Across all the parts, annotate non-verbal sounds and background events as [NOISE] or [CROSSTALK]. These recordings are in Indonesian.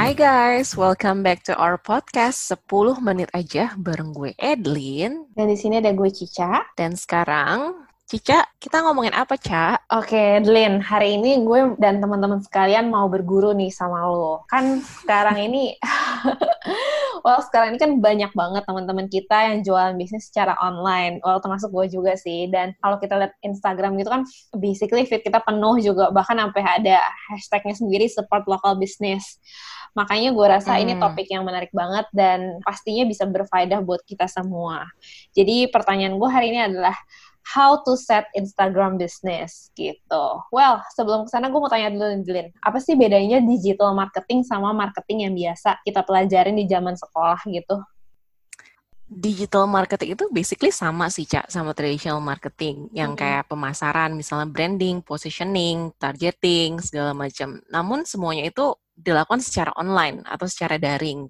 Hai guys, welcome back to our podcast 10 menit aja bareng gue Edlin. Dan di sini ada gue Cica. Dan sekarang Cica, kita ngomongin apa, Ca? Oke, Edlin, hari ini gue dan teman-teman sekalian mau berguru nih sama lo. Kan sekarang ini, [LAUGHS] well sekarang ini kan banyak banget teman-teman kita yang jualan bisnis secara online. Well, termasuk gue juga sih. Dan kalau kita lihat Instagram gitu kan, basically fit kita penuh juga. Bahkan sampai ada hashtagnya sendiri, support local business. Makanya gue rasa hmm. ini topik yang menarik banget dan pastinya bisa berfaedah buat kita semua. Jadi pertanyaan gue hari ini adalah, how to set Instagram business gitu. Well, sebelum ke sana gue mau tanya dulu Lin, apa sih bedanya digital marketing sama marketing yang biasa kita pelajarin di zaman sekolah gitu? Digital marketing itu basically sama sih, Cak, sama traditional marketing yang mm-hmm. kayak pemasaran, misalnya branding, positioning, targeting, segala macam. Namun semuanya itu dilakukan secara online atau secara daring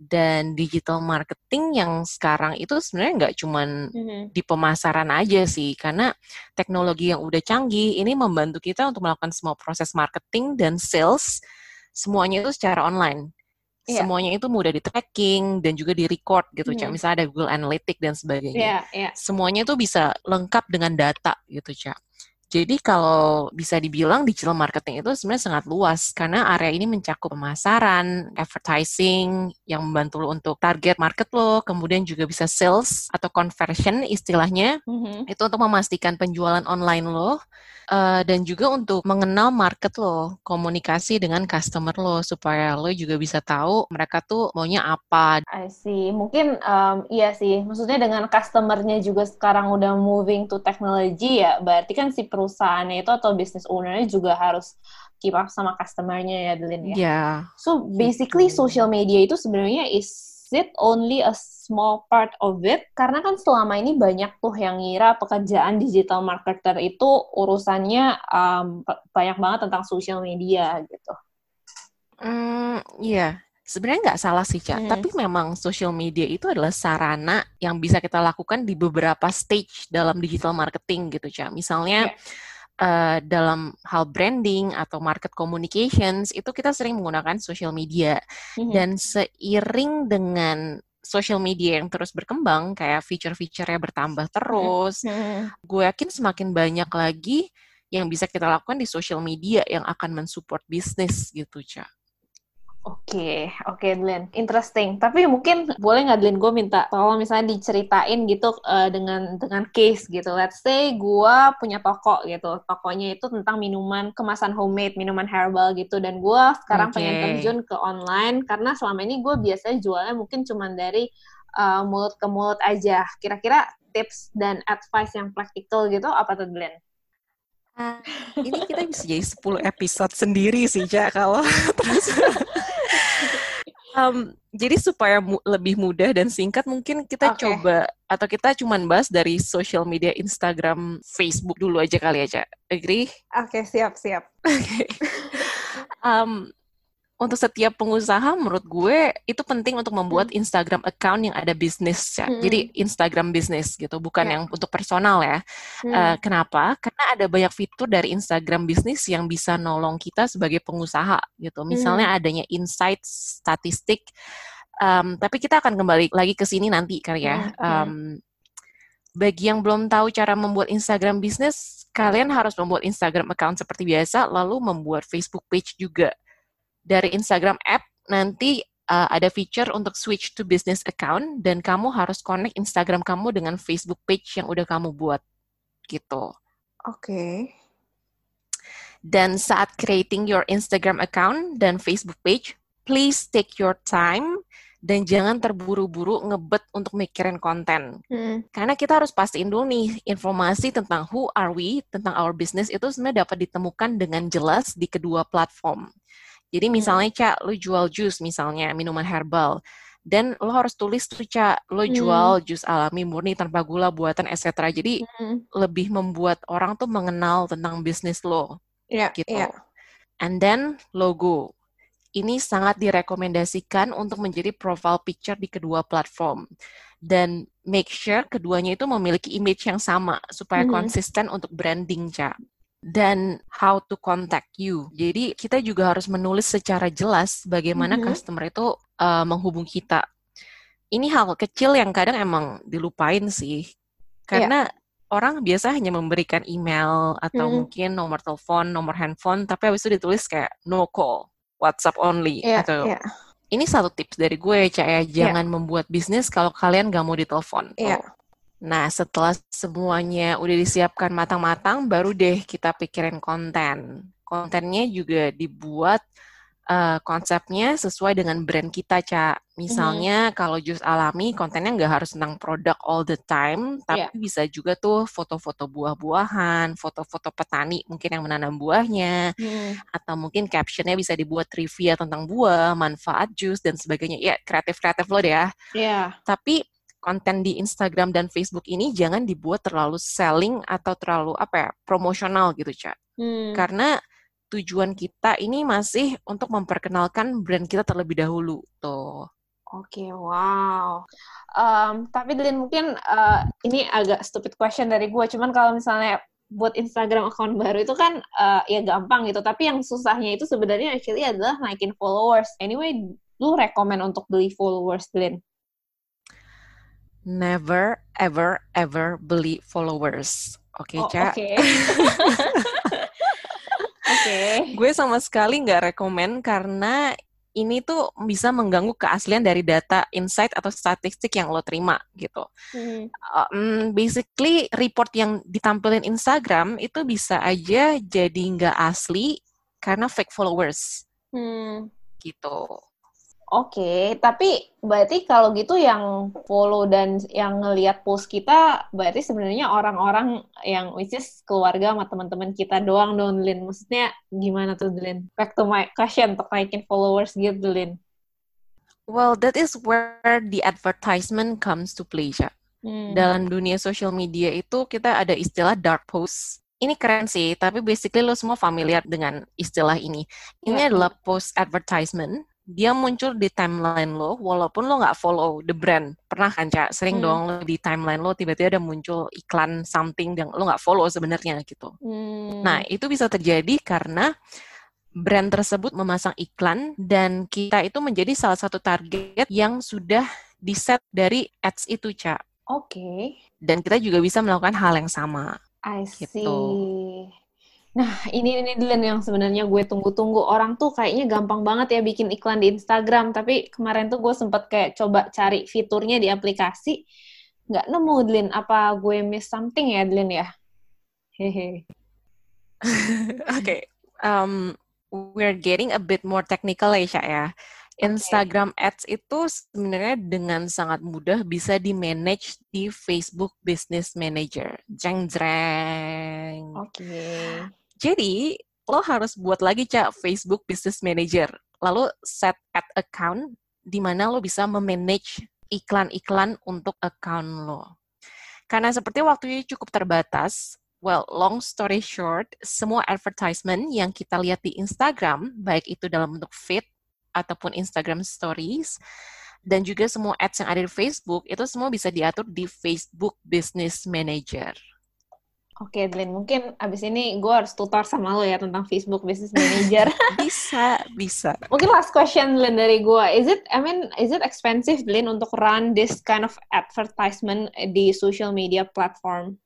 dan digital marketing yang sekarang itu sebenarnya nggak cuma mm-hmm. di pemasaran aja sih karena teknologi yang udah canggih ini membantu kita untuk melakukan semua proses marketing dan sales semuanya itu secara online yeah. semuanya itu mudah di tracking dan juga di record gitu mm-hmm. cak misalnya ada Google Analytics dan sebagainya yeah, yeah. semuanya itu bisa lengkap dengan data gitu cak jadi kalau bisa dibilang digital marketing itu sebenarnya sangat luas karena area ini mencakup pemasaran, advertising yang membantu lo untuk target market lo, kemudian juga bisa sales atau conversion istilahnya. Mm-hmm. Itu untuk memastikan penjualan online lo uh, dan juga untuk mengenal market lo, komunikasi dengan customer lo supaya lo juga bisa tahu mereka tuh maunya apa. I see. Mungkin um, iya sih. Maksudnya dengan customernya juga sekarang udah moving to technology ya, berarti kan si perusahaannya itu atau business ownernya juga harus keep up sama customernya ya, Delin ya. Yeah. So basically social media itu sebenarnya is it only a small part of it? Karena kan selama ini banyak tuh yang ngira pekerjaan digital marketer itu urusannya um, banyak banget tentang social media gitu. Hmm, iya. Yeah. Sebenarnya nggak salah sih, Cak. Hmm. Tapi memang social media itu adalah sarana yang bisa kita lakukan di beberapa stage dalam digital marketing gitu, Cak. Misalnya, yeah uh, dalam hal branding atau market communications itu kita sering menggunakan social media mm-hmm. dan seiring dengan social media yang terus berkembang kayak feature-featurenya bertambah terus mm-hmm. gue yakin semakin banyak lagi yang bisa kita lakukan di social media yang akan mensupport bisnis gitu cak Oke, okay, oke okay, Glenn. Interesting. Tapi mungkin boleh nggak Glenn gue minta tolong misalnya diceritain gitu uh, dengan dengan case gitu. Let's say gue punya toko gitu. Tokonya itu tentang minuman kemasan homemade, minuman herbal gitu. Dan gue sekarang okay. pengen terjun ke online karena selama ini gue biasanya jualnya mungkin cuma dari uh, mulut ke mulut aja. Kira-kira tips dan advice yang praktikal gitu apa tuh Glenn? Uh, ini kita bisa jadi 10 episode sendiri sih, Cak, kalau terus [LAUGHS] Um, jadi supaya mu lebih mudah dan singkat mungkin kita okay. coba atau kita cuman bahas dari social media Instagram, Facebook dulu aja kali aja. Agree? Oke, okay, siap, siap. [LAUGHS] Oke. Okay. um, untuk setiap pengusaha menurut gue itu penting untuk membuat hmm. Instagram account yang ada bisnis ya. Hmm. Jadi Instagram bisnis gitu, bukan yeah. yang untuk personal ya. Hmm. Uh, kenapa? Karena ada banyak fitur dari Instagram bisnis yang bisa nolong kita sebagai pengusaha gitu. Misalnya hmm. adanya insight statistik. Um, tapi kita akan kembali lagi ke sini nanti kali ya. Hmm. Um, bagi yang belum tahu cara membuat Instagram bisnis, kalian harus membuat Instagram account seperti biasa, lalu membuat Facebook page juga dari Instagram app nanti uh, ada feature untuk switch to business account dan kamu harus connect Instagram kamu dengan Facebook page yang udah kamu buat gitu. Oke. Okay. Dan saat creating your Instagram account dan Facebook page, please take your time dan jangan terburu-buru ngebet untuk mikirin konten. Hmm. Karena kita harus pastiin dulu nih informasi tentang who are we, tentang our business itu sebenarnya dapat ditemukan dengan jelas di kedua platform. Jadi hmm. misalnya Cak, lu jual jus misalnya, minuman herbal. Dan lo harus tulis tuh Cak, lo hmm. jual jus alami murni tanpa gula buatan etc. Jadi hmm. lebih membuat orang tuh mengenal tentang bisnis lo. Yeah, gitu. Yeah. And then logo. Ini sangat direkomendasikan untuk menjadi profile picture di kedua platform. Dan make sure keduanya itu memiliki image yang sama supaya hmm. konsisten untuk branding, Cak. Dan how to contact you. Jadi kita juga harus menulis secara jelas bagaimana Mhm. customer itu uh, menghubungi kita. Ini hal kecil yang kadang emang dilupain sih. Karena orang biasa hanya memberikan email atau Mhm. mungkin nomor telepon, nomor handphone, tapi habis itu ditulis kayak no call, WhatsApp only Iya, atau iya. ini satu tips dari gue, Cak ya, jangan membuat bisnis kalau kalian gak mau ditelepon. Iya. Tuh. Nah, setelah semuanya udah disiapkan matang-matang, baru deh kita pikirin konten. Kontennya juga dibuat eh, konsepnya sesuai dengan brand kita, Cak. Misalnya kalau jus alami, kontennya nggak harus tentang produk all the time, tapi Iya. bisa juga tuh foto-foto buah-buahan, foto-foto petani mungkin yang menanam buahnya, Hmm. atau mungkin captionnya bisa dibuat trivia tentang buah, manfaat jus, dan sebagainya. Ya, kreatif-kreatif lo deh ya. Iya. Tapi konten di Instagram dan Facebook ini jangan dibuat terlalu selling atau terlalu apa ya, promosional gitu, Cak. Hmm. Karena tujuan kita ini masih untuk memperkenalkan brand kita terlebih dahulu. Tuh. Oke, wow. Em, tapi Delin mungkin eh, ini agak stupid question dari gue. Cuman kalau misalnya buat Instagram account baru itu kan eh, ya gampang gitu. Tapi yang susahnya itu sebenarnya actually adalah naikin followers. Anyway, lu rekomend untuk beli followers, Delin? Never, ever, ever beli followers. Oke, Oh, Cak? Oke. [LAUGHS] Oke. Gue sama sekali nggak rekomen karena ini tuh bisa mengganggu keaslian dari data insight atau statistik yang lo terima gitu. Hmm. Mm, basically report yang ditampilin Instagram itu bisa aja jadi nggak asli karena fake followers Hmm. gitu. Oke, tapi berarti kalau gitu yang follow dan yang ngelihat post kita berarti sebenarnya orang-orang yang which is keluarga sama teman-teman kita doang dong, Lin. Maksudnya gimana tuh, Lin? Back to my question untuk naikin followers gitu, Lin. Well, that is where the advertisement comes to play, Cak. Hmm. Dalam dunia social media itu kita ada istilah dark post. Ini keren sih, tapi basically lo semua familiar dengan istilah ini. Ini Ya. adalah post advertisement. Dia muncul di timeline lo, walaupun lo nggak follow the brand. Pernah kan, Cak? Sering Hmm. dong lo di timeline lo tiba-tiba ada muncul iklan something yang lo nggak follow sebenarnya gitu. Hmm. Nah, itu bisa terjadi karena brand tersebut memasang iklan dan kita itu menjadi salah satu target yang sudah di-set dari ads itu, Cak. Oke, Dan kita juga bisa melakukan hal yang sama. I see. Gitu. Nah, ini ini Dylan yang sebenarnya gue tunggu-tunggu. Orang tuh kayaknya gampang banget ya bikin iklan di Instagram. Tapi kemarin tuh gue sempet kayak coba cari fiturnya di aplikasi. Nggak nemu, Dylan. Apa gue miss something ya, Dylan ya? Hehe. [LAUGHS] Oke, um, we're getting a bit more technical ya, ya. Instagram Ads itu sebenarnya dengan sangat mudah bisa di-manage di Facebook Business Manager. Jeng jreng. Oke. Jadi, lo harus buat lagi, Cak, Facebook Business Manager. Lalu set ad account di mana lo bisa memanage iklan-iklan untuk account lo. Karena seperti waktunya cukup terbatas, well, long story short, semua advertisement yang kita lihat di Instagram, baik itu dalam bentuk feed ataupun Instagram Stories, dan juga semua ads yang ada di Facebook, itu semua bisa diatur di Facebook Business Manager. Oke, Dylan. Mungkin abis ini gue harus tutor sama lo ya tentang Facebook Business Manager. [LAUGHS] [LAUGHS] Bisa, bisa. Mungkin last question, Dylan, dari gue. Is it, I mean, is it expensive, Dylan, untuk run this kind of advertisement di social media platform?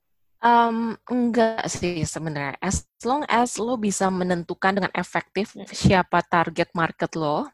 Um, enggak sih sebenarnya. As long as lo bisa menentukan dengan efektif Hmm. siapa target market lo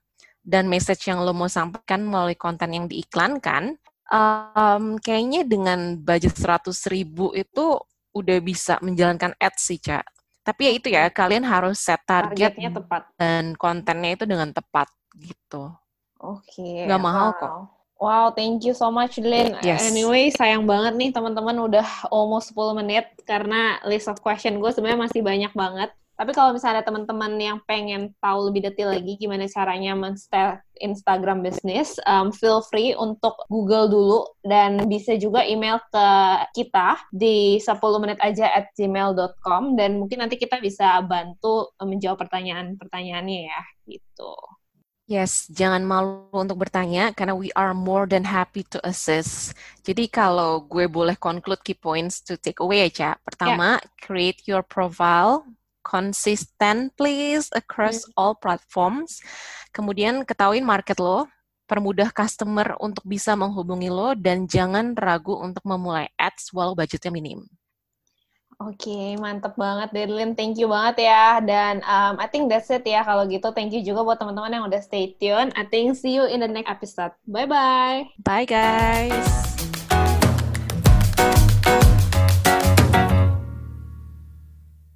dan message yang lo mau sampaikan melalui konten yang diiklankan, um, kayaknya dengan budget 100 ribu itu udah bisa menjalankan ads sih, Cak. Tapi ya itu ya, kalian harus set target Targetnya tepat. dan kontennya itu dengan tepat gitu. Oke. Nggak mahal wow. kok. Wow, thank you so much, Lynn. Yes. Anyway, sayang banget nih teman-teman udah almost 10 menit karena list of question gue sebenarnya masih banyak banget. Tapi kalau misalnya ada teman-teman yang pengen tahu lebih detail lagi gimana caranya men-start Instagram business, um, feel free untuk Google dulu dan bisa juga email ke kita di 10 menit aja at gmail.com dan mungkin nanti kita bisa bantu menjawab pertanyaan-pertanyaannya ya, gitu. Yes, jangan malu untuk bertanya karena we are more than happy to assist. Jadi kalau gue boleh conclude key points to take away ya, Ca. Pertama, create your profile consistent please across hmm. all platforms. Kemudian ketahuin market lo, permudah customer untuk bisa menghubungi lo, dan jangan ragu untuk memulai ads walau budgetnya minim. Oke, okay, mantep banget Derlin. Thank you banget ya. Dan um, I think that's it ya. Kalau gitu, thank you juga buat teman-teman yang udah stay tune. I think see you in the next episode. Bye-bye. Bye guys.